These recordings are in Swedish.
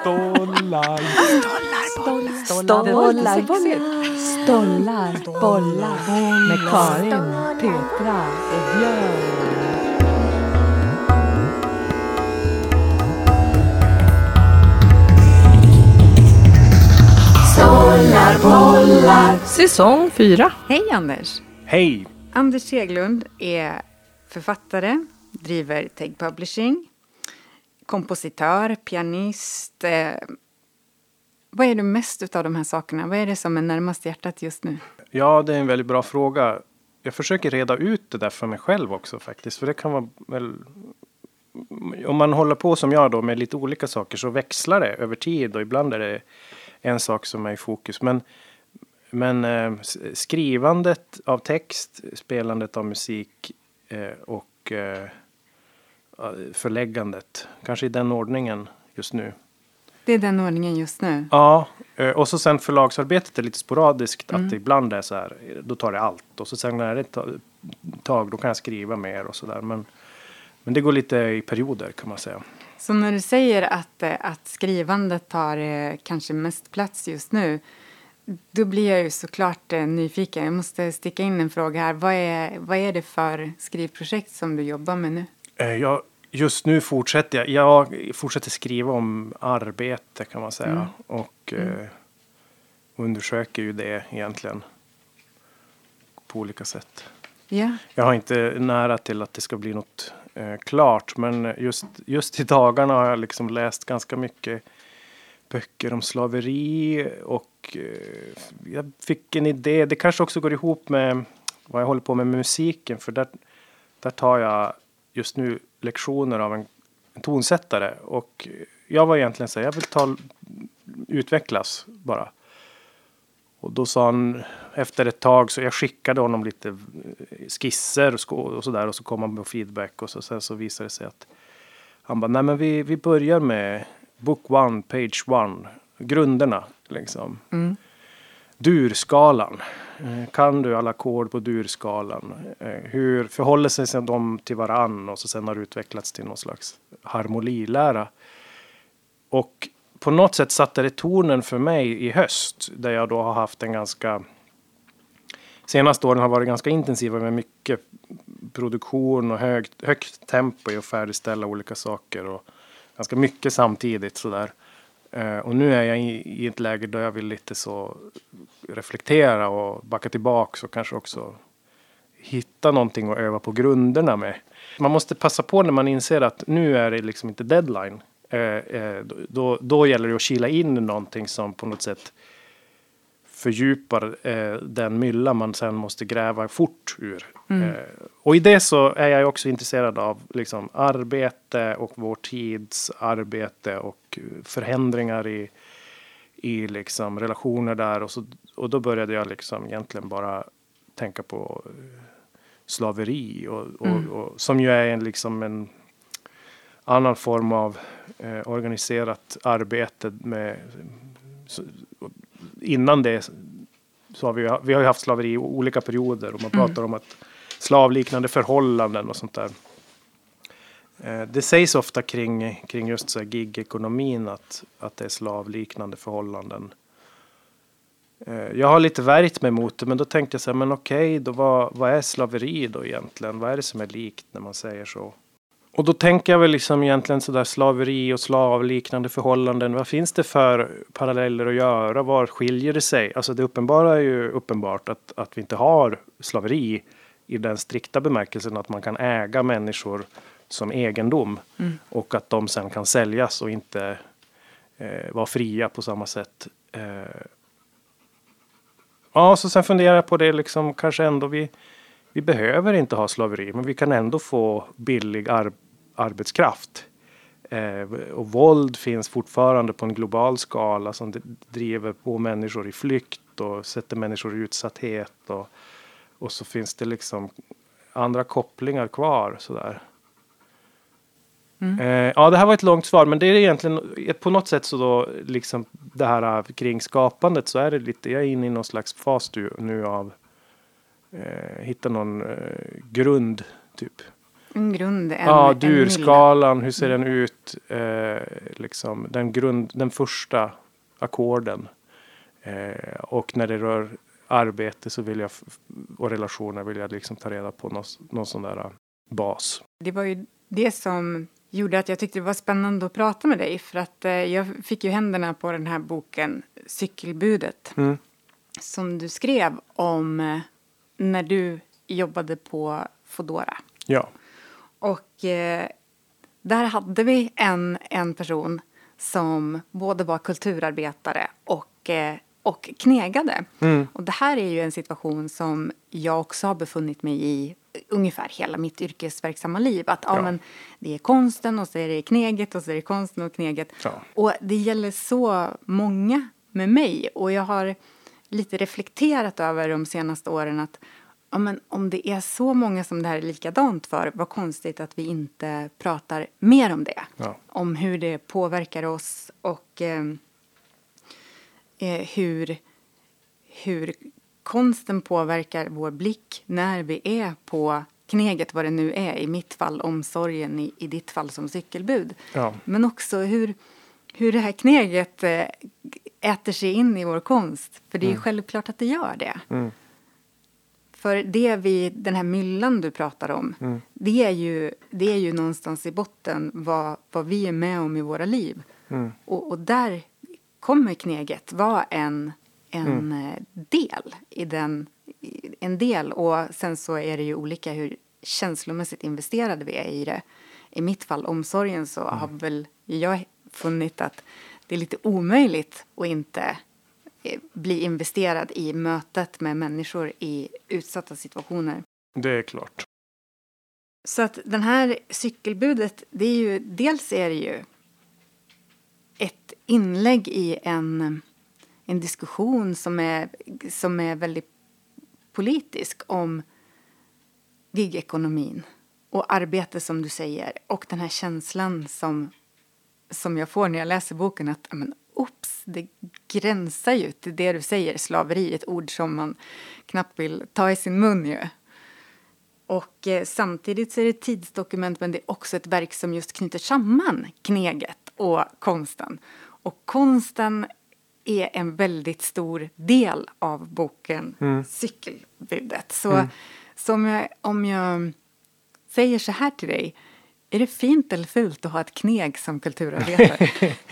Stollar. Stollar, stollar, bollar med Karin, Petra och Björn. Säsong fyra. Hej Anders! Hej! Anders Seglund är författare, driver Take Publishing, kompositör, pianist. Eh, vad är du mest utav de här sakerna? Vad är det som är närmast hjärtat just nu? Ja, det är en väldigt bra fråga. Jag försöker reda ut det där för mig själv också faktiskt. För det kan vara väl... Om man håller på som jag då med lite olika saker så växlar det över tid och ibland är det en sak som är i fokus. Men, men eh, skrivandet av text, spelandet av musik eh, och eh, förläggandet. Kanske i den ordningen just nu. Det är den ordningen just nu. Ja, eh, och så sen förlagsarbetet är lite sporadiskt. Mm. Att ibland är så här, då tar det allt. Och så sen när det är ett ta- tag, då kan jag skriva mer och så där. Men, men det går lite i perioder kan man säga. Så när du säger att, eh, att skrivandet tar eh, kanske mest plats just nu då blir jag ju såklart eh, nyfiken. Jag måste sticka in en fråga här. Vad är, vad är det för skrivprojekt som du jobbar med nu? Eh, Jag, just nu fortsätter jag. Jag fortsätter skriva om arbete kan man säga. Mm. Och eh, undersöker ju det egentligen. På olika sätt. Ja, Jag har inte nära till att det ska bli något eh, klart. Men just, just i dagarna har jag liksom läst ganska mycket böcker om slaveri. Och eh, jag fick en idé. Det kanske också går ihop med vad jag håller på med med musiken. För där, där tar jag just nu lektioner av en, tonsättare. Och jag var egentligen så här, jag vill ta, utvecklas bara. Och då sa han efter ett tag så jag skickade honom lite eh, skisser och, sådär och så kom han med feedback och så, sen så visade det sig att han bara, nej men vi, vi börjar med book one, page one, grunderna liksom. Durskalan. Eh, kan du alla ackord på durskalan? Eh, hur förhåller sig de till varann? Och så sen har det utvecklats till någon slags harmonilära. Och på något sätt satte det tonen för mig i höst. Där jag då har haft en ganska... Senaste åren har varit ganska intensiva med mycket produktion och högt, högt tempo i att färdigställa olika saker. Och ganska mycket samtidigt sådär. Eh, och nu är jag i, i ett läge där jag vill lite så reflektera och backa tillbaks och kanske också hitta någonting att öva på grunderna med. Man måste passa på när man inser att nu är det liksom inte deadline. Eh, eh, då, då gäller det att kila in någonting som på något sätt fördjupar eh, den mylla man sen måste gräva fort ur. Eh, och i det så är jag också intresserad av liksom, arbete och vår tids arbete och förändringar i, i liksom, relationer där. Och, så, och då började jag liksom egentligen bara tänka på eh, slaveri och, och, och, som ju är en, liksom en annan form av eh, organiserat arbete med innan det så har vi, vi har ju haft slaveri i olika perioder och man pratar om att slavliknande förhållanden och sånt där. Eh, Det sägs ofta kring, kring just så gig-ekonomin att, att det är slavliknande förhållanden. Eh, Jag har lite värjt mig mot det, men då tänkte jag så här, men okej, då vad, vad är slaveri då egentligen? Vad är det som är likt när man säger så? Och då tänker jag väl liksom egentligen sådär slaveri och slavliknande förhållanden. Vad finns det för paralleller att göra? Var skiljer det sig? Alltså det uppenbara är ju uppenbart att, att vi inte har slaveri i den strikta bemärkelsen att man kan äga människor som egendom och att de sen kan säljas och inte eh, vara fria på samma sätt. Eh, ja, så sen funderar jag på det liksom kanske ändå vi vi behöver inte ha slaveri, men vi kan ändå få billig ar arbetskraft. Eh, och våld finns fortfarande på en global skala som driver på människor i flykt och sätter människor i utsatthet. Och, och så finns det liksom andra kopplingar kvar sådär. Eh, ja, det här var ett långt svar, men det är egentligen på något sätt så då liksom det här eh, kring skapandet så är det lite, jag är inne i någon slags fas nu av eh, hitta någon eh, grund typ. En grund, en, ja, durskalan, hur ser den ut? Eh, liksom, den, grund, den första ackorden. Eh, och när det rör arbete så vill jag, och relationer vill jag liksom ta reda på någon, någon sån där bas. Det var ju det som gjorde att jag tyckte det var spännande att prata med dig. För att eh, jag fick ju händerna på den här boken Cykelbudet. Mm. Som du skrev om eh, när du jobbade på Fodora. Ja. Och eh, där hade vi en, en person som både var kulturarbetare och, eh, och knegade. Mm. Och det här är ju en situation som jag också har befunnit mig i ungefär hela mitt yrkesverksamma liv. Att ja. ja. men, det är konsten och så är det kneget och så är det konsten och kneget. Ja. Och det gäller så många med mig. Och jag har lite reflekterat över de senaste åren att ja, men om det är så många som det här är likadant för, vad konstigt att vi inte pratar mer om det. Ja. Om hur det påverkar oss och eh, eh, hur, hur konsten påverkar vår blick när vi är på kneget, vad det nu är. I mitt fall omsorgen, i, i ditt fall som cykelbud. Ja. Men också hur, hur det här kneget eh, äter sig in i vår konst. För det är mm. självklart att det gör det. Mm. För det vi, den här myllan du pratar om, mm. det, är ju, det är ju någonstans i botten vad, vad vi är med om i våra liv. Mm. Och, och där kommer kneget vara en, en Mm. eh, del i den, en del och sen så är det ju olika hur känslomässigt investerade vi är i det. I mitt fall omsorgen så Mm. har väl jag funnit att det är lite omöjligt att inte eh, bli investerad i mötet med människor i utsatta situationer. Det är klart. Så att den här cykelbudet, det är ju, dels är det ju ett inlägg i en, en diskussion som är, som är väldigt politisk om gigekonomin och arbete som du säger och den här känslan som, som jag får när jag läser boken att men, oops, det gränsar ju till det du säger, slaveri, ett ord som man knappt vill ta i sin mun ju. Och eh, samtidigt så är det ett tidsdokument men det är också ett verk som just knyter samman kneget och konsten. Och konsten är en väldigt stor del av boken Mm. Cykelbudet. Så, Mm. så om, jag, om jag säger så här till dig, är det fint eller fult att ha ett kneg som kulturarbetare?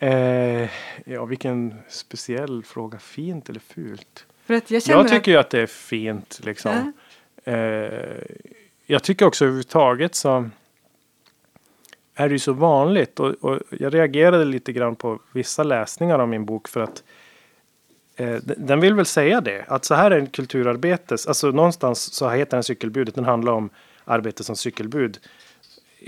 Eh, ja, vilken speciell fråga. Fint eller fult? För att jag Jag tycker ju att det är fint liksom. Eh, jag tycker också överhuvudtaget så är det ju så vanligt och, och jag reagerade lite grann på vissa läsningar av min bok för att eh, den vill väl säga det att så här är en kulturarbetes, alltså någonstans så heter den cykelbudet, den handlar om arbete som cykelbud.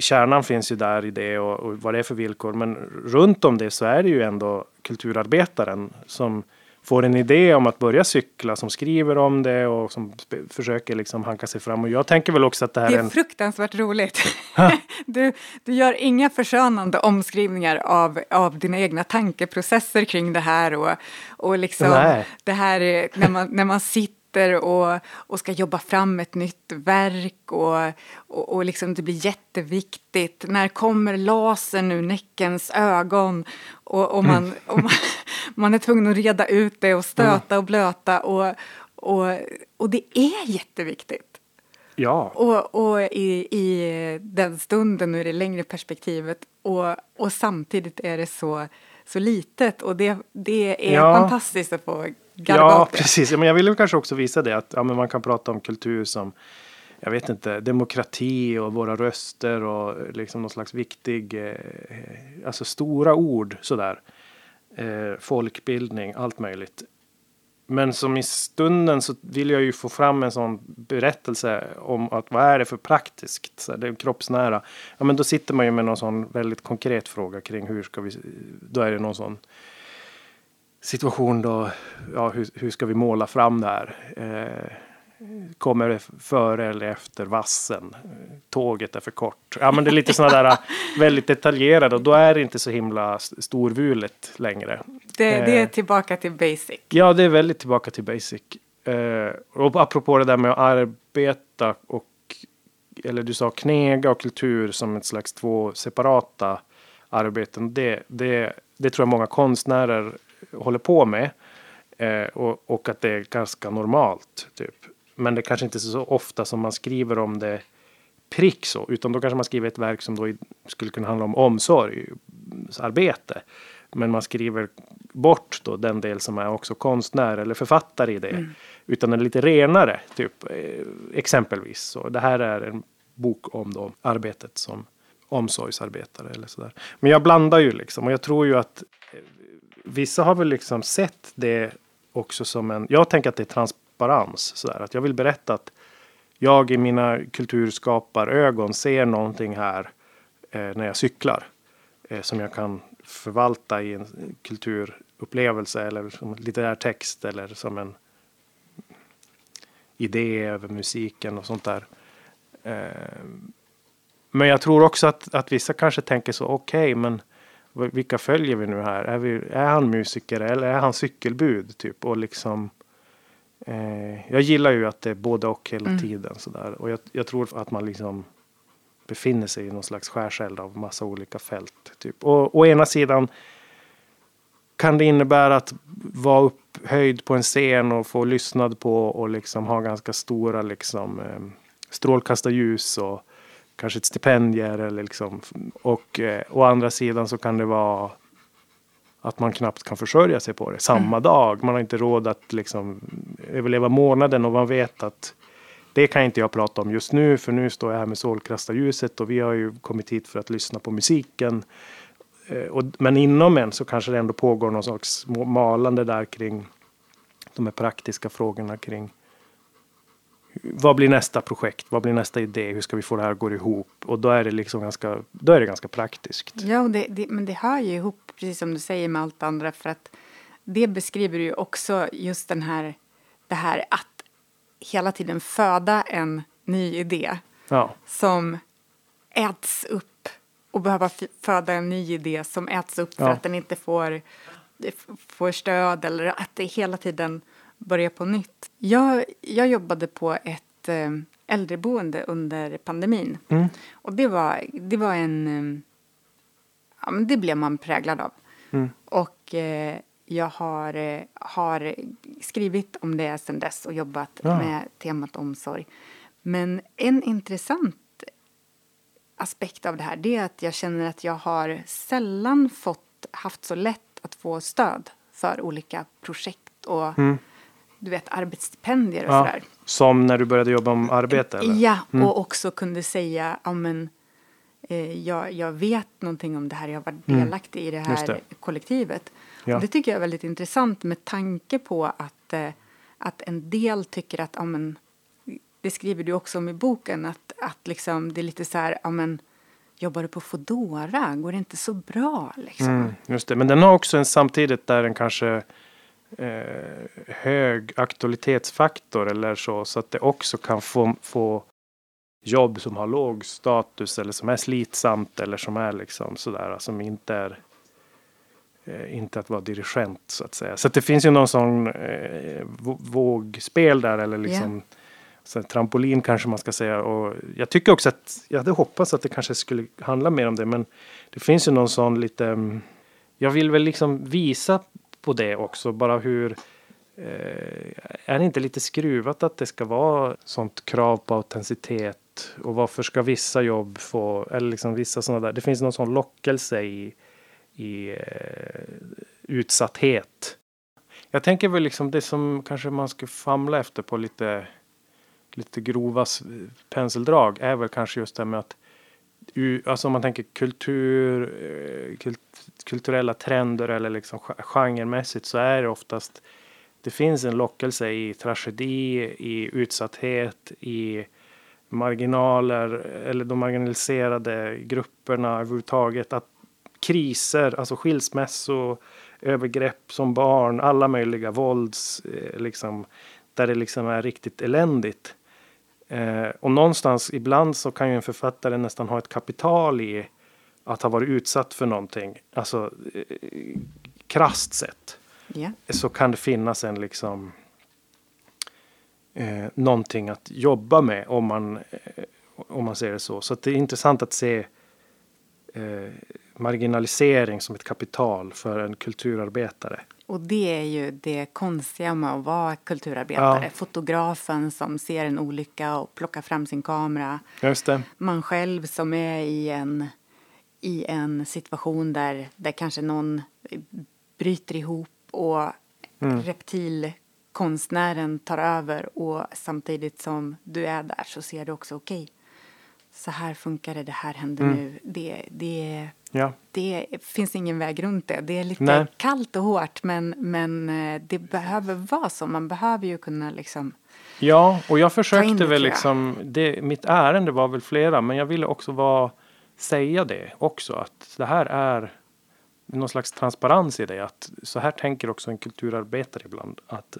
Kärnan finns ju där i det och, och vad det är för villkor men runt om det så är det ju ändå kulturarbetaren som får en idé om att börja cykla, som skriver om det och som försöker liksom hanka sig fram. Och jag tänker väl också att det här Det är är en... fruktansvärt roligt. du, du gör inga förskönande omskrivningar av, av dina egna tankeprocesser kring det här och, och liksom Nej. det här är när man, när man sitter och, och ska jobba fram ett nytt verk och, och, och liksom det blir jätteviktigt. När kommer lasern ur Näckens ögon? Och, och, man, och man, man är tvungen att reda ut det och stöta och blöta och, och, och det är jätteviktigt. Ja, Och, och i, i den stunden och i det längre perspektivet och, och samtidigt är det så, så litet och det, det är Ja. fantastiskt att få ja upp det. precis. Ja, men jag ville kanske också visa det att ja, men man kan prata om kultur som jag vet inte, demokrati och våra röster och liksom någon slags viktig, eh, alltså stora ord sådär. Eh, folkbildning, allt möjligt. Men som i stunden så vill jag ju få fram en sån berättelse om att vad är det för praktiskt, så det är kroppsnära. Ja men då sitter man ju med någon sån väldigt konkret fråga kring hur ska vi, då är det någon sån situation då, ja hur, hur ska vi måla fram det här? Eh, kommer det före eller efter vassen? Tåget är för kort. Ja men det är lite sådana där väldigt detaljerade och då är det inte så himla storvulet längre. Det, det är Eh. tillbaka till basic. Ja, det är väldigt tillbaka till basic. Eh, och apropå det där med att arbeta och eller du sa knega och kultur som ett slags två separata arbeten. Det, det, det tror jag många konstnärer håller på med. Eh, och, och, att det är ganska normalt. Typ. Men det kanske inte är så ofta som man skriver om det prick så, utan då kanske man skriver ett verk som då skulle kunna handla om omsorgsarbete. Men man skriver bort då den del som är också konstnär eller författare i det. Mm. Utan är lite renare, typ eh, exempelvis. Så det här är en bok om då arbetet som omsorgsarbetare eller sådär. Men jag blandar ju liksom och jag tror ju att eh, vissa har väl liksom sett det också som en, jag tänker att det är transparens sådär, att jag vill berätta att jag i mina kulturskaparögon ser någonting här eh, när jag cyklar eh, som jag kan förvalta i en kulturupplevelse eller som litterär text eller som en idé över musiken och sånt där. Eh, men jag tror också att, att vissa kanske tänker så, okej, okay, men vilka följer vi nu här? Är, vi, är han musiker eller är han cykelbud? Typ och liksom. Eh, jag gillar ju att det är både och hela mm. tiden sådär och jag, jag, tror att man liksom befinner sig i någon slags skärseld av massa olika fält. Typ. Och å ena sidan kan det innebära att vara upphöjd på en scen och få lyssnad på och liksom ha ganska stora liksom eh, strålkastarljus och kanske ett stipendier eller liksom. Och eh, å andra sidan så kan det vara att man knappt kan försörja sig på det samma mm. dag. Man har inte råd att liksom överleva månaden och man vet att det kan inte jag prata om just nu för nu står jag här med solkrastarljuset och vi har ju kommit hit för att lyssna på musiken. Eh, och, men inom en så kanske det ändå pågår någon slags malande där kring de här praktiska frågorna kring vad blir nästa projekt? Vad blir nästa idé? Hur ska vi få det här att gå ihop? Och då är det liksom ganska, då är det ganska praktiskt. Ja, det, det, men det hör ju ihop, precis som du säger, med allt andra. För att det beskriver ju också just den här, det här att hela tiden föda en ny idé. Ja. Som äts upp och behöva föda en ny idé som äts upp för att den inte får, får stöd eller att det hela tiden börja på nytt. Jag, jag jobbade på ett eh, äldreboende under pandemin. Mm. Och det var, det var en... Eh, ja, men det blev man präglad av. Mm. Och eh, jag har, har skrivit om det sen dess och jobbat ja. med temat omsorg. Men en intressant aspekt av det här det är att jag känner att jag har sällan fått haft så lätt att få stöd för olika projekt och mm du vet, arbetsstipendier och ja, sådär. Som när du började jobba om arbete? Eller? Ja, mm. och också kunde säga, ja men eh, jag, jag vet någonting om det här, jag har varit mm. delaktig mm. i det här det. kollektivet. Ja. Och det tycker jag är väldigt intressant med tanke på att, eh, att en del tycker att, ja men, det skriver du också om i boken, att, att liksom, det är lite så här, ja men, jobbar du på Fodora, går det inte så bra liksom? Mm, just det, men den har också en samtidigt där den kanske eh, hög aktualitetsfaktor eller så. Så att det också kan få, få jobb som har låg status eller som är slitsamt eller som är liksom sådär som inte är eh, inte att vara dirigent så att säga. Så att det finns ju någon sån eh, vågspel där eller liksom yeah. så trampolin kanske man ska säga. Och jag tycker också att jag hade hoppats att det kanske skulle handla mer om det men det finns ju någon sån lite mm, jag vill väl liksom visa på det också. Bara hur eh, är det inte lite skruvat att det ska vara sånt krav på autenticitet? Och varför ska vissa jobb få, eller liksom vissa sådana där, det finns någon sån lockelse i, i eh, utsatthet. Jag tänker väl liksom det som kanske man ska famla efter på lite, lite grova penseldrag är väl kanske just det med att alltså om man tänker kultur, eh, kult, kulturella trender eller liksom genremässigt så är det oftast det finns en lockelse i tragedi, i utsatthet, i marginaler eller de marginaliserade grupperna överhuvudtaget. Att kriser, alltså skilsmässor, övergrepp som barn, alla möjliga vålds, eh, liksom, där det liksom är riktigt eländigt. Eh, och någonstans ibland så kan ju en författare nästan ha ett kapital i att ha varit utsatt för någonting. Alltså eh, krasst sett. Yeah. Så kan det finnas en liksom eh, någonting att jobba med om man, eh, om man ser det så. Så det är intressant att se eh, marginalisering som ett kapital för en kulturarbetare. Och det är ju det konstiga med att vara kulturarbetare. Ja. Fotografen som ser en olycka och plockar fram sin kamera. Just det. Man själv som är i en, i en situation där, där kanske någon bryter ihop och Mm. reptilkonstnären tar över och samtidigt som du är där så ser du också okej. Så här funkar det, det här händer Mm. nu. Det, det, Ja. det finns ingen väg runt det. Det är lite Nej. kallt och hårt men, men eh, det behöver vara så. Man behöver ju kunna liksom Ja, och jag försökte väl liksom, det, mitt ärende var väl flera, men jag ville också vara, säga det också, att det här är någon slags transparens i det, att så här tänker också en kulturarbetare ibland, att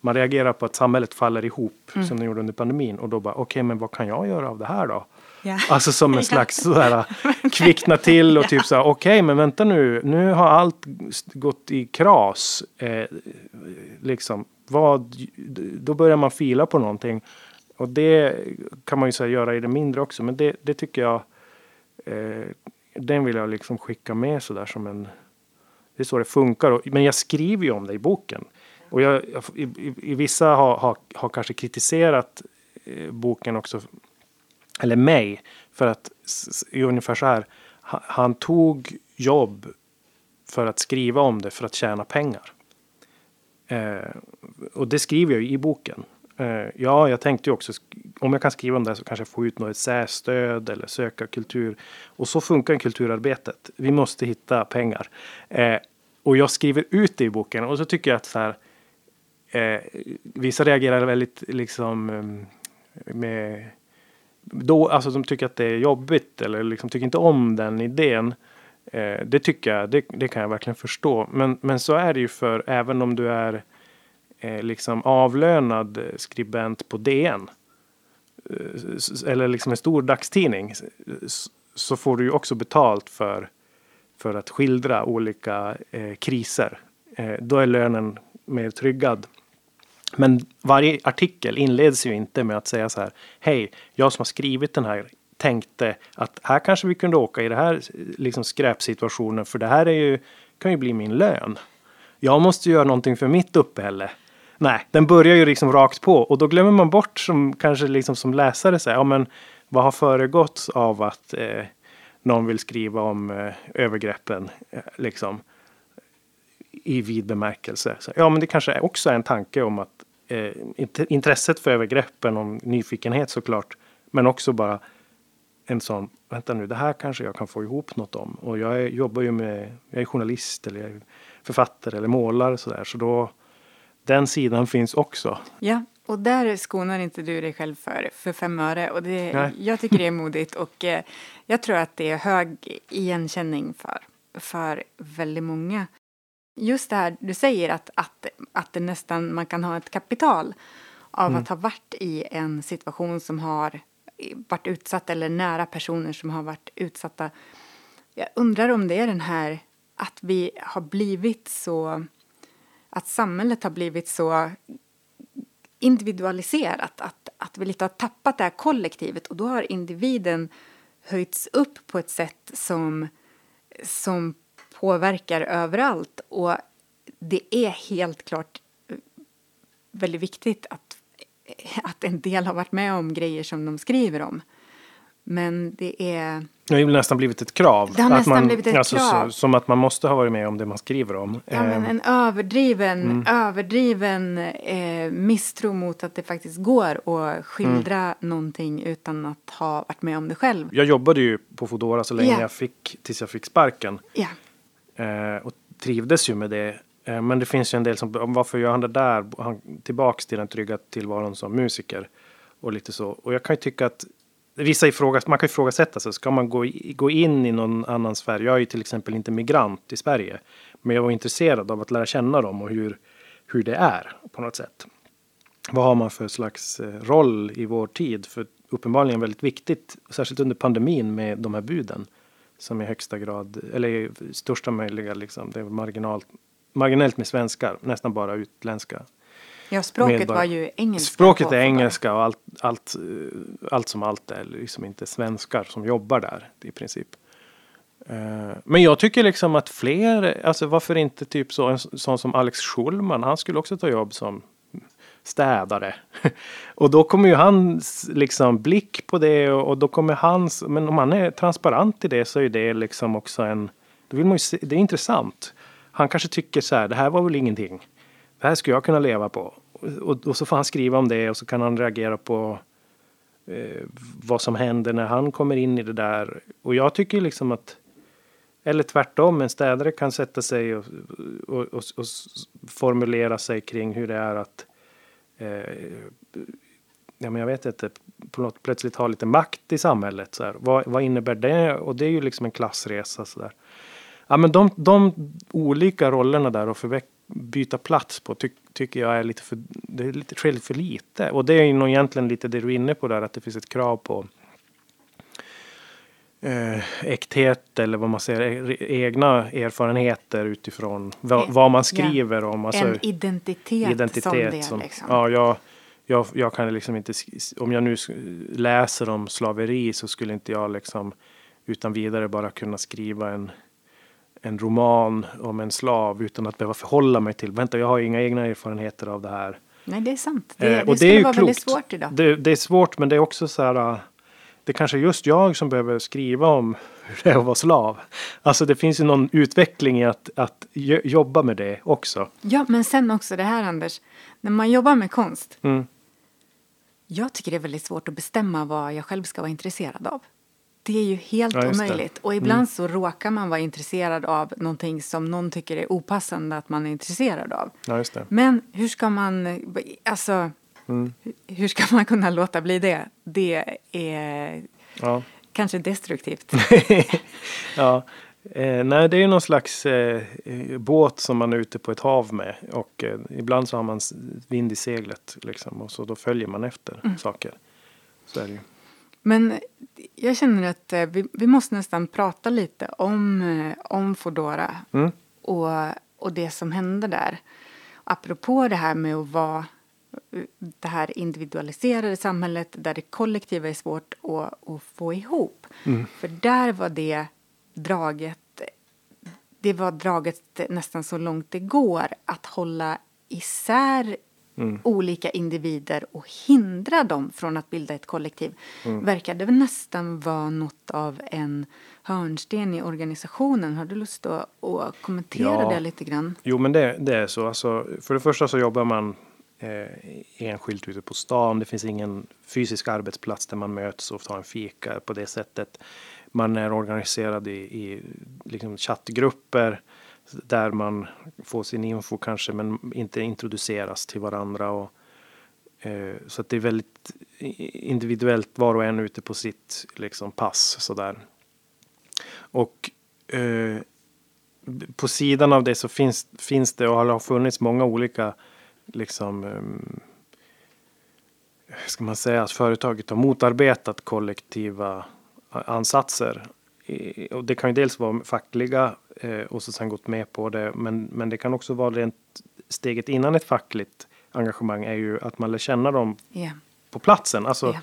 man reagerar på att samhället faller ihop, Mm. som det gjorde under pandemin, och då bara, okej, men vad kan jag göra av det här då? Ja. Alltså som en slags sådär kvickna till och typ så här, okej men vänta nu, nu har allt gått i kras. Eh, liksom, vad, då börjar man fila på någonting. Och det kan man ju så göra i det mindre också, men det, det tycker jag, eh, den vill jag liksom skicka med sådär som en, det är så det funkar. Men jag skriver ju om det i boken. Och jag, i, i, i vissa har, har, har kanske kritiserat eh, boken också eller mig, för att ungefär så här. Han tog jobb för att skriva om det för att tjäna pengar. Eh, och det skriver jag ju i boken. Eh, ja, jag tänkte ju också om jag kan skriva om det så kanske jag får ut något särstöd eller söka kultur. Och så funkar kulturarbetet. Vi måste hitta pengar. Eh, och jag skriver ut det i boken och så tycker jag att så här. Eh, vissa reagerar väldigt liksom eh, med då, alltså de tycker att det är jobbigt eller liksom tycker inte om den idén. Eh, det tycker jag, det, det kan jag verkligen förstå. Men, men så är det ju för även om du är eh, liksom avlönad skribent på DN. eh, eller liksom en stor dagstidning. Så får du ju också betalt för, för att skildra olika eh, kriser. Eh, då är lönen mer tryggad. Men varje artikel inleds ju inte med att säga så här. Hej, jag som har skrivit den här tänkte att här kanske vi kunde åka i det här liksom skräpsituationen för det här är ju, kan ju bli min lön. Jag måste göra någonting för mitt uppehälle. Nej, den börjar ju liksom rakt på och då glömmer man bort som kanske liksom som läsare säga, ja men vad har föregått av att eh, någon vill skriva om eh, övergreppen eh, liksom i vid bemärkelse. Så, ja, men det kanske också är en tanke om att eh, int- intresset för övergreppen, om nyfikenhet såklart, men också bara en sån, vänta nu, det här kanske jag kan få ihop något om. Och jag är, jobbar ju med, jag är journalist eller är författare eller målare så där, så då den sidan finns också. Ja, och där skonar inte du dig själv för, för fem öre. Och det, Nej. jag tycker det är modigt och eh, jag tror att det är hög igenkänning för, för väldigt många. Just det här du säger att, att, att det nästan, man kan ha ett kapital av Mm. att ha varit i en situation som har varit utsatt eller nära personer som har varit utsatta. Jag undrar om det är den här att vi har blivit så att samhället har blivit så individualiserat, att, att vi lite har tappat det här kollektivet och då har individen höjts upp på ett sätt som, som påverkar överallt. Och det är helt klart väldigt viktigt att, att en del har varit med om grejer som de skriver om. Men det är... Det har ju nästan blivit ett krav. Det har att nästan man, blivit ett alltså, krav. Så, som att man måste ha varit med om det man skriver om. Ja, men Eh, en överdriven, överdriven eh, misstro mot att det faktiskt går att skildra någonting utan att ha varit med om det själv. jag jobbade ju på Foodora så länge Ja. jag fick, tills jag fick sparken. Eh, Eh, och trivdes ju med det. Eh, men det finns ju en del som, varför gör han det där? Han, tillbaks till den trygga tillvaron som musiker. Och lite så. Och jag kan ju tycka att vissa ifrågas, man kan ifrågasätta sig. Ska man gå, gå in i någon annan sfär? Jag är ju till exempel inte migrant i Sverige. Men jag var intresserad av att lära känna dem och hur, hur det är på något sätt. Vad har man för slags eh, roll i vår tid? För uppenbarligen väldigt viktigt, särskilt under pandemin med de här buden. Som i högsta grad, eller i största möjliga liksom, det är marginalt, marginellt med svenskar, nästan bara utländska Ja, språket medborg- var ju engelska. Språket är engelska och allt, allt, allt som allt är liksom inte svenskar som jobbar där i princip. Eh, Men jag tycker liksom att fler, alltså varför inte typ så en sån som Alex Schulman, han skulle också ta jobb som städare. Och då kommer ju hans liksom blick på det och, och då kommer hans, men om han är transparent i det så är det liksom också en, då vill man ju se, det är intressant. Han kanske tycker så här, det här var väl ingenting. Det här skulle jag kunna leva på. Och, och, så får han skriva om det och så kan han reagera på eh, vad som händer när han kommer in i det där. Och jag tycker liksom att eller tvärtom, en städare kan sätta sig och, och, och, och formulera sig kring hur det är att eh, Eh, ja, men jag vet inte, på något, plötsligt har lite makt i samhället. Så här. Vad, vad innebär det? Och det är ju liksom en klassresa. Så där. Ja, men de, de olika rollerna där och förväck, byta plats på ty, tycker jag är lite för, det är lite, sker för lite. Och det är ju nog egentligen lite det du är inne på där, att det finns ett krav på äkthet eller vad man säger, e- egna erfarenheter utifrån vad, Eh, vad man ja. skriver om. Alltså, en identitet, identitet som det. som, liksom. ja, jag, jag, jag kan liksom inte, om jag nu läser om slaveri så skulle inte jag liksom utan vidare bara kunna skriva en, en roman om en slav utan att behöva förhålla mig till, vänta jag har inga egna erfarenheter av det här. Nej, det är sant. Det, Eh, det och skulle är vara väldigt klokt. svårt idag. Det, det är svårt men det är också så här, äh, det kanske är just jag som behöver skriva om hur det är att vara slav. Alltså det finns ju någon utveckling i att, att jo- jobba med det också. Ja, men sen också det här Anders. När man jobbar med konst. Mm. Jag tycker det är väldigt svårt att bestämma vad jag själv ska vara intresserad av. Det är ju helt Ja, just det. omöjligt. Och ibland så råkar man vara intresserad av någonting som någon tycker är opassande att man är intresserad av. Ja. Men hur ska man, alltså, Mm. hur ska man kunna låta bli det? Det är Ja. kanske destruktivt. ja. Eh, nej, det är ju någon slags eh, båt som man är ute på ett hav med. Och eh, ibland så har man vind i seglet liksom. Och så då följer man efter Mm. saker. Så är det ju. Men jag känner att eh, vi, vi måste nästan prata lite om, eh, om Foodora Mm. och, och det som hände där. Apropå det här med att vara det här individualiserade samhället där det kollektiva är svårt att, att få ihop. För där var det draget det var draget nästan så långt det går att hålla isär olika individer och hindra dem från att bilda ett kollektiv verkade väl nästan vara något av en hörnsten i organisationen. Har du lust att, att kommentera Ja. det lite grann? Jo, men det, det är så. Alltså, för det första så jobbar man eh, enskilt ute på stan. Det finns ingen fysisk arbetsplats där man möts och tar en fika på det sättet. Man är organiserad i, i liksom chattgrupper där man får sin info kanske men inte introduceras till varandra. Och, eh, så att det är väldigt individuellt var och en ute på sitt liksom, pass sådär. Och eh, på sidan av det så finns, finns det och har funnits många olika liksom um, ska man säga att företaget har motarbetat kollektiva ansatser. Och det kan ju dels vara fackliga eh, och så sen gått med på det. Men, men det kan också vara rent steget innan ett fackligt engagemang är ju att man lär känna dem Ja. på platsen. Alltså, Ja.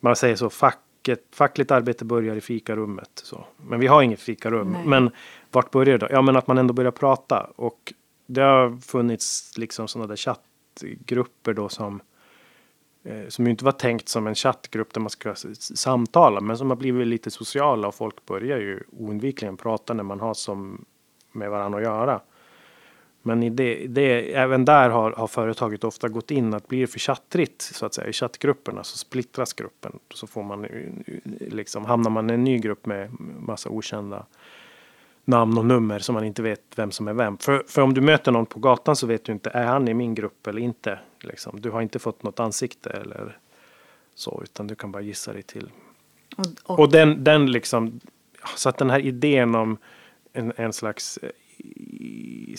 Man säger så, facket, fackligt arbete börjar i fikarummet. Så. Men vi har inget fikarum. Nej. Men vart börjar det då? Ja, men att man ändå börjar prata. Och det har funnits liksom sådana där chattgrupper då som eh, som ju inte var tänkt som en chattgrupp där man ska samtala, men som har blivit lite sociala och folk börjar ju oundvikligen prata när man har som med varandra att göra. Men i det, det, även där har, har företaget ofta gått in att blir det för chattrigt så att säga i chattgrupperna så splittras gruppen. Så får man eh, liksom, hamnar man i en ny grupp med massa okända namn och nummer som man inte vet vem som är vem. För, för om du möter någon på gatan så vet du inte, är han i min grupp eller inte? Liksom. Du har inte fått något ansikte eller så, utan du kan bara gissa dig till. Och, och, Och den, den liksom, så att den här idén om en, en slags eh, i-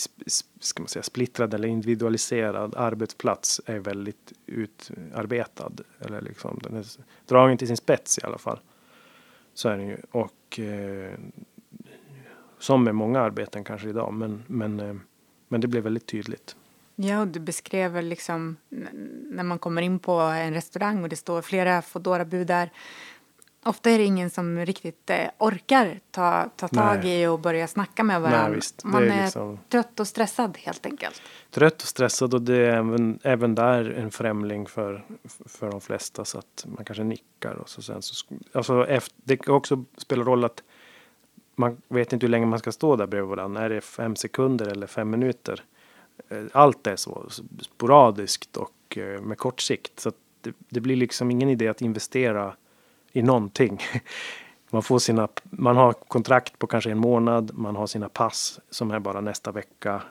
ska man säga, splittrad eller individualiserad arbetsplats är väldigt utarbetad. Eller liksom, den är dragen till sin spets i alla fall. Så är den ju. Och eh, som med många arbeten kanske idag. Men, men, eh, men det blev väldigt tydligt. Ja, och du beskrev liksom när man kommer in på en restaurang och det står flera Foodora-bud Ofta är det ingen som riktigt eh, orkar ta, ta tag Nej. i och börja snacka med varandra. Man är, är liksom... trött och stressad helt enkelt. Trött och stressad och det är även, även där en främling för, för de flesta så att man kanske nickar och så sen så, alltså efter, det kan också spela roll att man vet inte hur länge man ska stå där bredvid varandra. Är det fem sekunder eller fem minuter? Eh, allt är så sporadiskt och eh, med kort sikt. Så det, det, blir liksom ingen idé att investera i någonting. Man, får sina, man har kontrakt på kanske en månad, man har sina pass som är bara nästa vecka.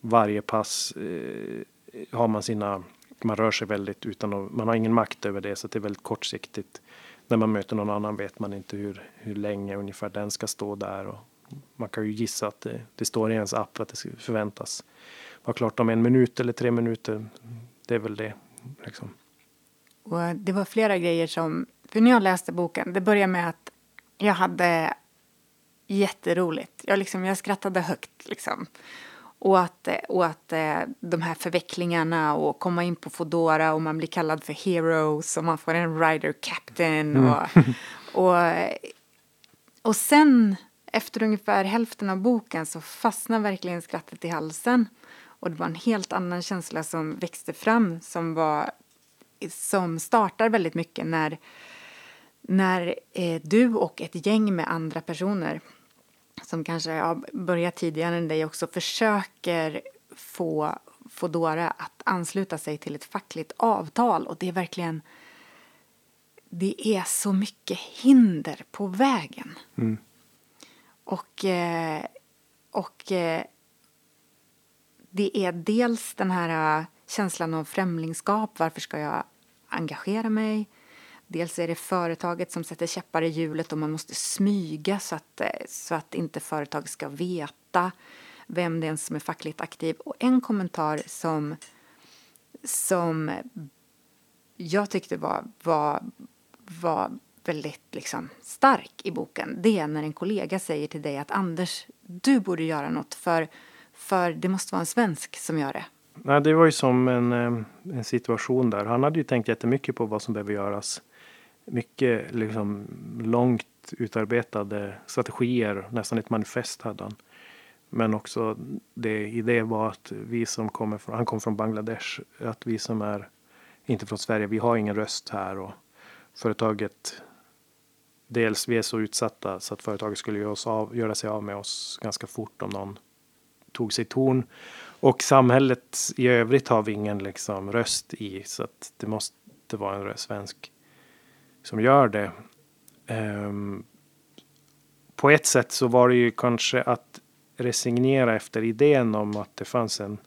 Varje pass eh, har man sina, man rör sig väldigt utan att, man har ingen makt över det så det är väldigt kortsiktigt. När man möter någon annan vet man inte hur, hur länge ungefär den ska stå där. Och man kan ju gissa att det, det står i ens app att det förväntas vara klart om en minut eller tre minuter. Det är väl det. Liksom. Och eh, det var flera grejer som, för när jag läste boken, det började med att jag hade jätteroligt. Jag, liksom, jag skrattade högt liksom. Och att, och att eh, de här förvecklingarna och komma in på Fodora och man blir kallad för heroes och man får en rider captain mm. och, och, och sen efter ungefär hälften av boken så fastnar verkligen skrattet i halsen. Och det var en helt annan känsla som växte fram som var som startar väldigt mycket när, när eh, du och ett gäng med andra personer som kanske har börjat tidigare än dig också försöker få Fodora att ansluta sig till ett fackligt avtal och det är verkligen det är så mycket hinder på vägen. Mm. Och, eh, och eh, det är dels den här känslan av främlingskap. Varför ska jag engagera mig? Dels är det företaget som sätter käppar i hjulet och man måste smyga så att, eh, så att inte företag ska veta vem det är som är fackligt aktiv. Och en kommentar som, som jag tyckte var, var, var väldigt liksom stark i boken det är när en kollega säger till dig att Anders, du borde göra något för, för det måste vara en svensk som gör det. Nej, det var ju som en, eh, en situation där. Han hade ju tänkt jättemycket på vad som behöver göras mycket liksom långt utarbetade strategier, nästan ett manifest hade han. Men också det i det var att vi som kommer från, han kom från Bangladesh, att vi som är inte från Sverige, vi har ingen röst här och företaget dels vi är så utsatta så att företaget skulle göra, oss av, göra sig av med oss ganska fort om någon tog sig ton. Och samhället i övrigt har vi ingen liksom röst i så att det måste vara en svensk som gör det. Um, på ett sätt så var det ju kanske att resignera efter idén om att det fanns en,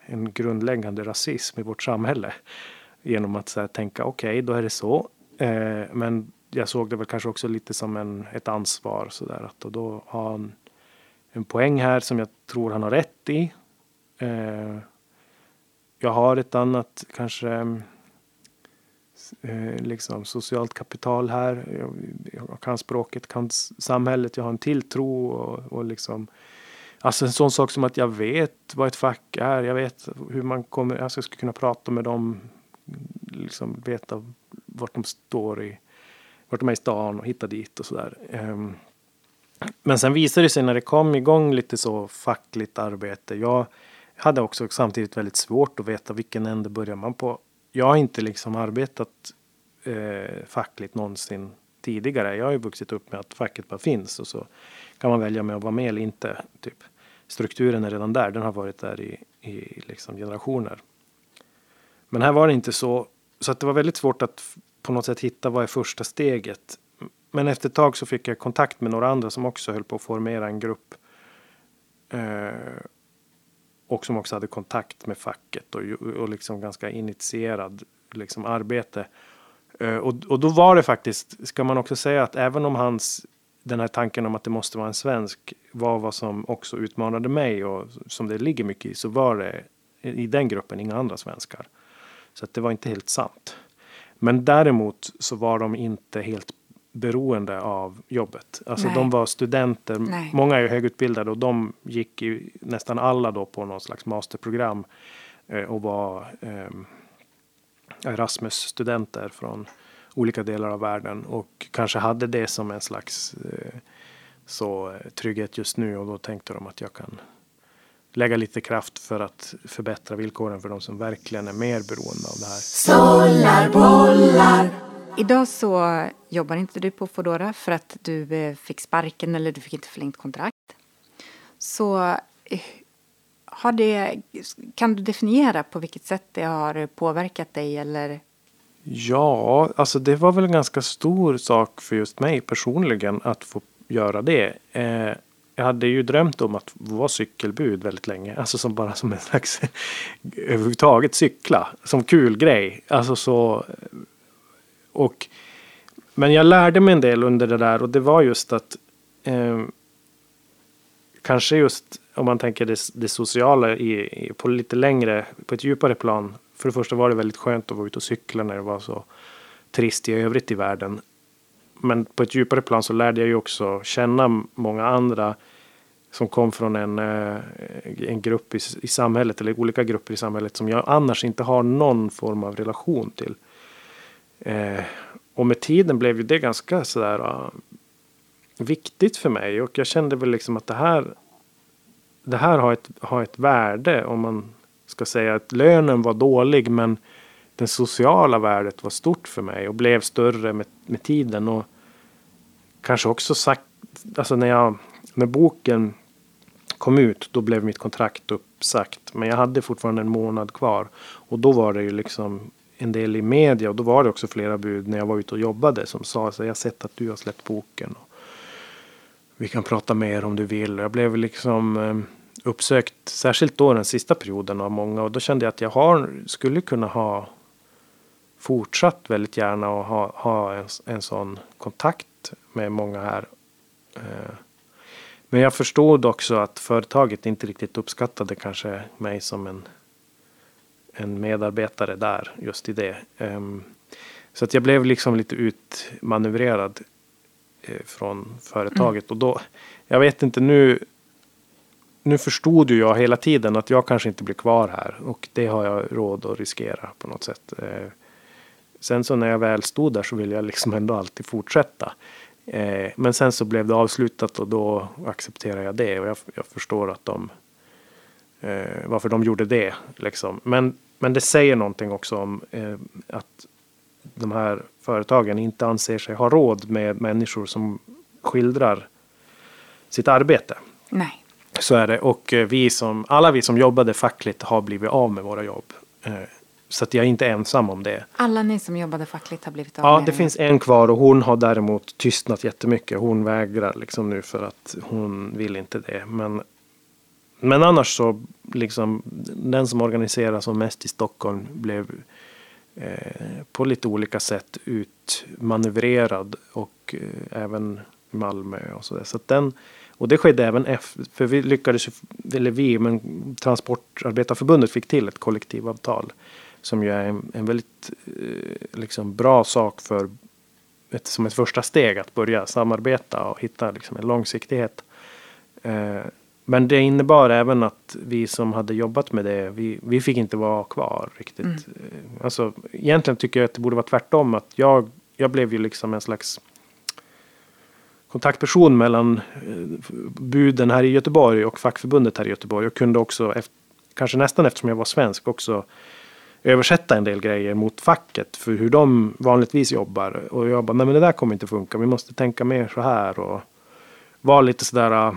en grundläggande rasism i vårt samhälle. Genom att så här, tänka okej, okay, då är det så. Uh, men jag såg det väl kanske också lite som en, ett ansvar så där att och då har han en poäng här som jag tror han har rätt i. Uh, jag har ett annat kanske eh, liksom socialt kapital här. Jag, jag, kan språket, kan samhället, jag har en tilltro och, och liksom Alltså en sån sak som att jag vet vad ett fack är. Jag vet hur man kommer, alltså jag skulle kunna prata med dem, liksom veta vart de står i, vart de är i stan och hitta dit och sådär. Um, men sen visade det sig när det kom igång lite så fackligt arbete. Jag hade också samtidigt väldigt svårt att veta vilken ände börjar man på jag har inte liksom arbetat eh, fackligt någonsin tidigare. Jag har ju vuxit upp med att facket bara finns och så kan man välja med att vara med eller inte. Typ. Strukturen är redan där, den har varit där i, i liksom generationer. Men här var det inte så, så att det var väldigt svårt att på något sätt hitta vad är första steget. Men efter ett tag så fick jag kontakt med några andra som också höll på att formera en grupp. Eh, och som också hade kontakt med facket och, och liksom ganska initierad liksom arbete. Eh, och, och då var det faktiskt, ska man också säga att även om hans den här tanken om att det måste vara en svensk var vad som också utmanade mig och som det ligger mycket i så var det i den gruppen inga andra svenskar. Så att det var inte helt sant. Men däremot så var de inte helt beroende av jobbet. Alltså Nej. de var studenter, Nej. många är ju högutbildade och de gick ju nästan alla då på någon slags masterprogram eh, och var eh, Erasmus-studenter från olika delar av världen och kanske hade det som en slags eh, så eh, trygghet just nu och då tänkte de att jag kan lägga lite kraft för att förbättra villkoren för de som verkligen är mer beroende av det här. Idag så jobbar inte du på Foodora för att du eh, fick sparken eller du fick inte förlängt kontrakt. Så eh, har det, kan du definiera på vilket sätt det har påverkat dig eller? Ja, alltså det var väl en ganska stor sak för just mig personligen att få göra det. Eh, jag hade ju drömt om att vara cykelbud väldigt länge, alltså som bara som en slags överhuvudtaget cykla som kul grej. Alltså så. Och men jag lärde mig en del under det där och det var just att eh, kanske just om man tänker det, det sociala i, i, på lite längre, på ett djupare plan. För det första var det väldigt skönt att vara ute och cykla när det var så trist i övrigt i världen. Men på ett djupare plan så lärde jag ju också känna många andra som kom från en, eh, en grupp i, i samhället eller olika grupper i samhället som jag annars inte har någon form av relation till. Eh, och med tiden blev ju det ganska sådär uh, viktigt för mig och jag kände väl liksom att det här det här har ett, har ett värde om man ska säga att lönen var dålig men det sociala värdet var stort för mig och blev större med, med tiden. Och kanske också sagt, alltså när, jag, när boken kom ut då blev mitt kontrakt uppsagt. Men jag hade fortfarande en månad kvar. Och då var det ju liksom en del i media och då var det också flera bud när jag var ute och jobbade som sa så jag har sett att du har släppt boken. Och vi kan prata mer om du vill. Jag blev liksom eh, uppsökt, särskilt då den sista perioden av många och då kände jag att jag har, skulle kunna ha fortsatt väldigt gärna och ha, ha en, en sån kontakt med många här. Eh, men jag förstod också att företaget inte riktigt uppskattade kanske mig som en, en medarbetare där just i det. Um, så att jag blev liksom lite utmanövrerad eh, från företaget mm. och då, jag vet inte nu. Nu förstod ju jag hela tiden att jag kanske inte blir kvar här och det har jag råd att riskera på något sätt. Eh, sen så när jag väl stod där så ville jag liksom ändå alltid fortsätta. Eh, men sen så blev det avslutat och då accepterar jag det och jag, jag förstår att de eh, varför de gjorde det. Liksom. Men, men det säger någonting också om eh, att de här företagen inte anser sig ha råd med människor som skildrar sitt arbete. Nej. Så är det. Och eh, vi som, alla vi som jobbade fackligt har blivit av med våra jobb. Eh, så att jag är inte ensam om det. Alla ni som jobbade fackligt har blivit av Ja, med det er. finns en kvar och hon har däremot tystnat jättemycket. Hon vägrar liksom nu för att hon vill inte det. Men, men annars så liksom den som organiserar som mest i Stockholm blev eh, på lite olika sätt utmanövrerad och eh, även Malmö och så där. Så att den, och det skedde även efter, för vi lyckades, eller vi, men Transportarbetarförbundet fick till ett kollektivavtal som ju är en, en väldigt eh, liksom bra sak för ett, som ett första steg att börja samarbeta och hitta liksom en långsiktighet. Eh, men det innebar även att vi som hade jobbat med det, vi, vi fick inte vara kvar riktigt. Mm. Eh, Alltså, egentligen tycker jag att det borde vara tvärtom. Att jag, jag blev ju liksom en slags kontaktperson mellan eh, buden här i Göteborg och fackförbundet här i Göteborg. Och kunde också, efter, kanske nästan eftersom jag var svensk, också översätta en del grejer mot facket för hur de vanligtvis jobbar. Och jag bara, nej men det där kommer inte funka, vi måste tänka mer så här och vara lite sådär eh,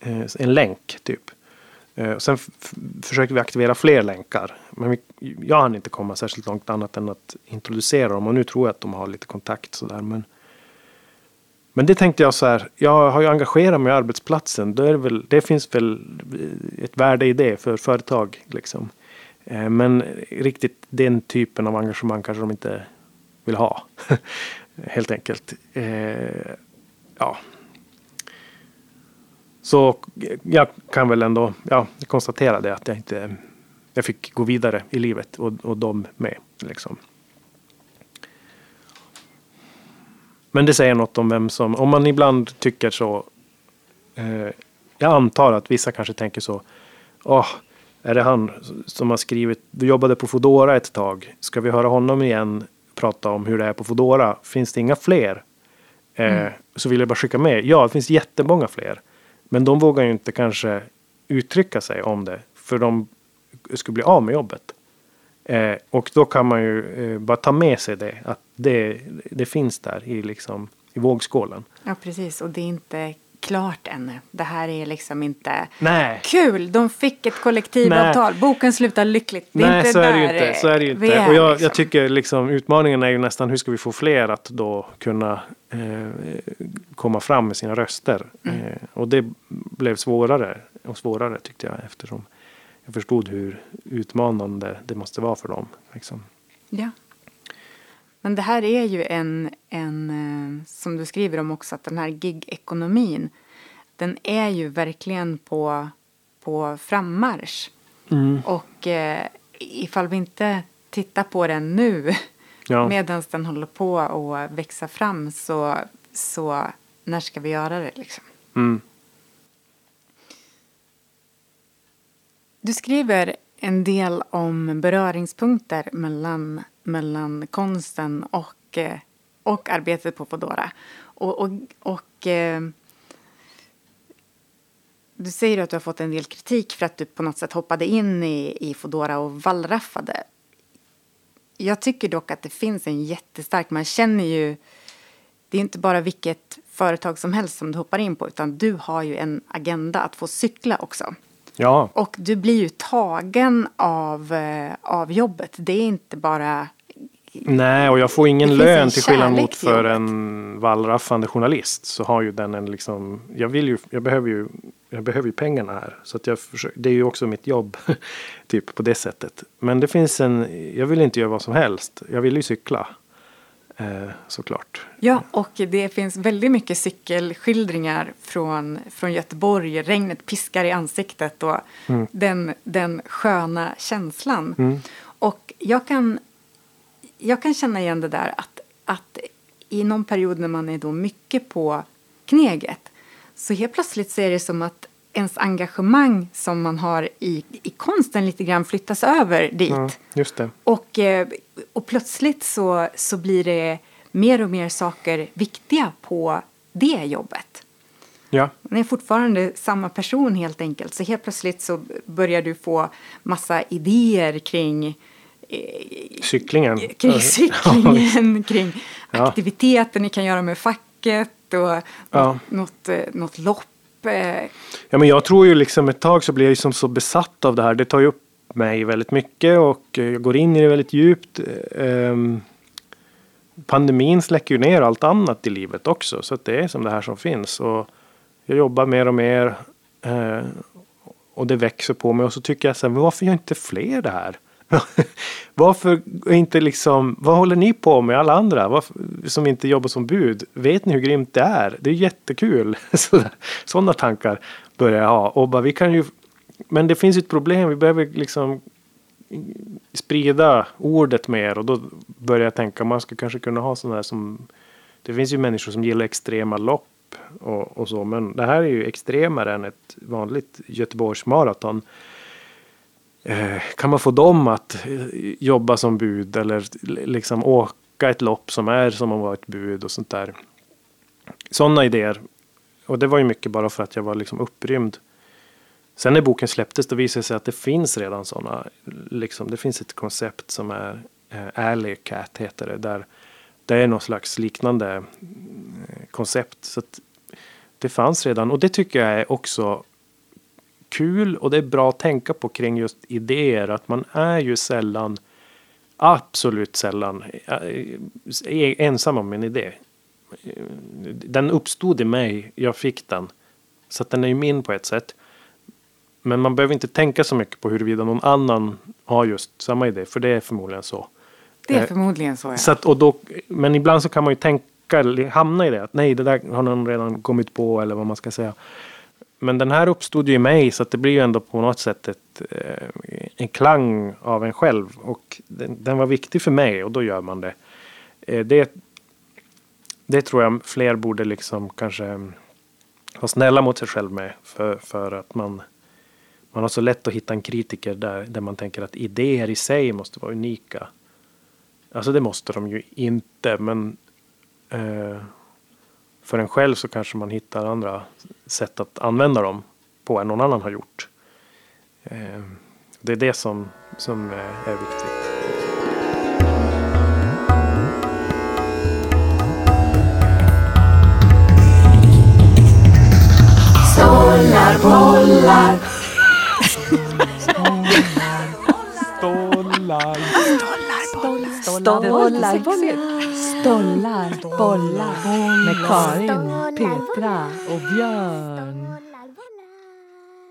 Eh, en länk typ. Eh, sen försökte vi aktivera fler länkar. Men vi, jag hann inte komma särskilt långt annat än att introducera dem och nu tror jag att de har lite kontakt sådär. Men, men det tänkte jag så här, jag har ju engagerat mig i arbetsplatsen. Då är det, väl, det finns väl ett värde i det för företag. Liksom. Eh, men riktigt den typen av engagemang kanske de inte vill ha. Helt enkelt. Ja. Så jag kan väl ändå ja, konstatera det att jag inte jag fick gå vidare i livet och, och de med. Liksom. Men det säger något om vem som, om man ibland tycker så. Eh, jag antar att vissa kanske tänker så. Åh, är det han som har skrivit, du jobbade på Fodora ett tag. Ska vi höra honom igen prata om hur det är på Fodora? Finns det inga fler? Eh, mm. Så vill jag bara skicka med. Ja, det finns jättemånga fler. Men de vågar ju inte kanske uttrycka sig om det. För de skulle bli av med jobbet. Eh, och då kan man ju eh, bara ta med sig det. Att det, det finns där i, liksom, i vågskålen. Ja, precis. Och det är inte klart ännu. Det här är liksom inte Nej. kul. De fick ett kollektivavtal. Nej. Boken slutar lyckligt. Det är Nej, inte så är det ju inte. Så är det ju inte. Är, och jag, liksom. jag, tycker liksom utmaningen är ju nästan hur ska vi få fler att då kunna eh, komma fram med sina röster. Mm. Och det blev svårare och svårare tyckte jag eftersom jag förstod hur utmanande det måste vara för dem. Liksom. Ja. Men det här är ju en, en, eh, som du skriver om också, att den här gig-ekonomin, den är ju verkligen på, på frammarsch. Mm. Och eh, ifall vi inte tittar på den nu, ja. medan den håller på att växa fram, så, så när ska vi göra det liksom? Mm. Du skriver en del om beröringspunkter mellan, mellan konsten och, eh, och arbetet på Fodora. Och, och, och eh, du säger att du har fått en del kritik för att du på något sätt hoppade in i, i Fodora och wallraffade. Jag tycker dock att det finns en jättestark, man känner ju, det är inte bara vilket företag som helst som du hoppar in på utan du har ju en agenda att få cykla också. Ja. Och du blir ju tagen av, eh, av jobbet. Det är inte bara Nej, och jag får ingen lön till skillnad mot för en wallraffande journalist. Så har ju den en liksom, jag vill ju, jag behöver ju, jag behöver ju pengarna här. Så att jag försöker, det är ju också mitt jobb, typ på det sättet. Men det finns en, jag vill inte göra vad som helst. Jag vill ju cykla. Eh, såklart. Ja, och det finns väldigt mycket cykelskildringar från, från Göteborg. Regnet piskar i ansiktet och mm. den, den sköna känslan. Mm. Och jag kan, jag kan känna igen det där att, att i någon period när man är då mycket på kneget så helt plötsligt så är det som att ens engagemang som man har i, i konsten lite grann flyttas över dit. Ja, just det. Och, eh, och plötsligt så, så blir det mer och mer saker viktiga på det jobbet. Ja. Man är fortfarande samma person helt enkelt. Så helt plötsligt så börjar du få massa idéer kring eh, Cyklingen. Kring cyklingen, kring aktiviteter ni kan göra med facket och ja. något, eh, något lopp Eh, ja, men jag tror ju liksom ett tag så blir jag liksom så besatt av det här. Det tar ju upp mig väldigt mycket och eh, jag går in i det väldigt djupt. Ehm, pandemin släcker ju ner allt annat i livet också. Så att det är som det här som finns. Och jag jobbar mer och mer. Eh, och det växer på mig. Och så tycker jag sen, varför gör inte fler det här? Varför inte liksom, vad håller ni på med alla andra Varför, som inte jobbar som bud? Vet ni hur grymt det är? Det är jättekul. Sådana tankar börjar jag ha. Och bara, vi kan ju, men det finns ett problem. Vi behöver liksom sprida ordet mer och då börjar jag tänka man skulle kanske kunna ha sådana här som det finns ju människor som gillar extrema lopp och, och så men det här är ju extremare än ett vanligt Göteborgsmaraton. Eh, kan man få dem att eh, jobba som bud eller liksom åka ett lopp som är som att vara ett bud och sånt där. Sådana idéer. Och det var ju mycket bara för att jag var liksom upprymd. Sen när boken släpptes då visade det sig att det finns redan sådana. Liksom, det finns ett koncept som är eh, Alley Cat heter det. Där det är något slags liknande eh, koncept. Så det fanns redan och det tycker jag är också kul och det är bra att tänka på kring just idéer. Att man är ju sällan, absolut sällan, eh, ensam om en idé. Den uppstod i mig, jag fick den. Så att den är ju min på ett sätt. Men man behöver inte tänka så mycket på huruvida någon annan har just samma idé, för det är förmodligen så. Det är eh, förmodligen så, ja. Så att, och då, men ibland så kan man ju tänka, hamna i det, att nej, det där har någon redan kommit på, eller vad man ska säga. Men den här uppstod ju i mig så att det blir ju ändå på något sätt ett, eh, en klang av en själv. Och den, den, var viktig för mig och då gör man det. Eh, det det tror jag fler borde liksom kanske vara snälla mot sig själv med. För, för att man, man har så lätt att hitta en kritiker där, där man tänker att idéer i sig måste vara unika. Alltså det måste de ju inte, men eh, för en själv så kanske man hittar andra sätt att använda dem på än någon annan har gjort. Eh, det är det som, som är viktigt. Stålar, bollar. Stålar. Stålar, bollar, Stålar, bollar. Med Karin, Petra och Björn.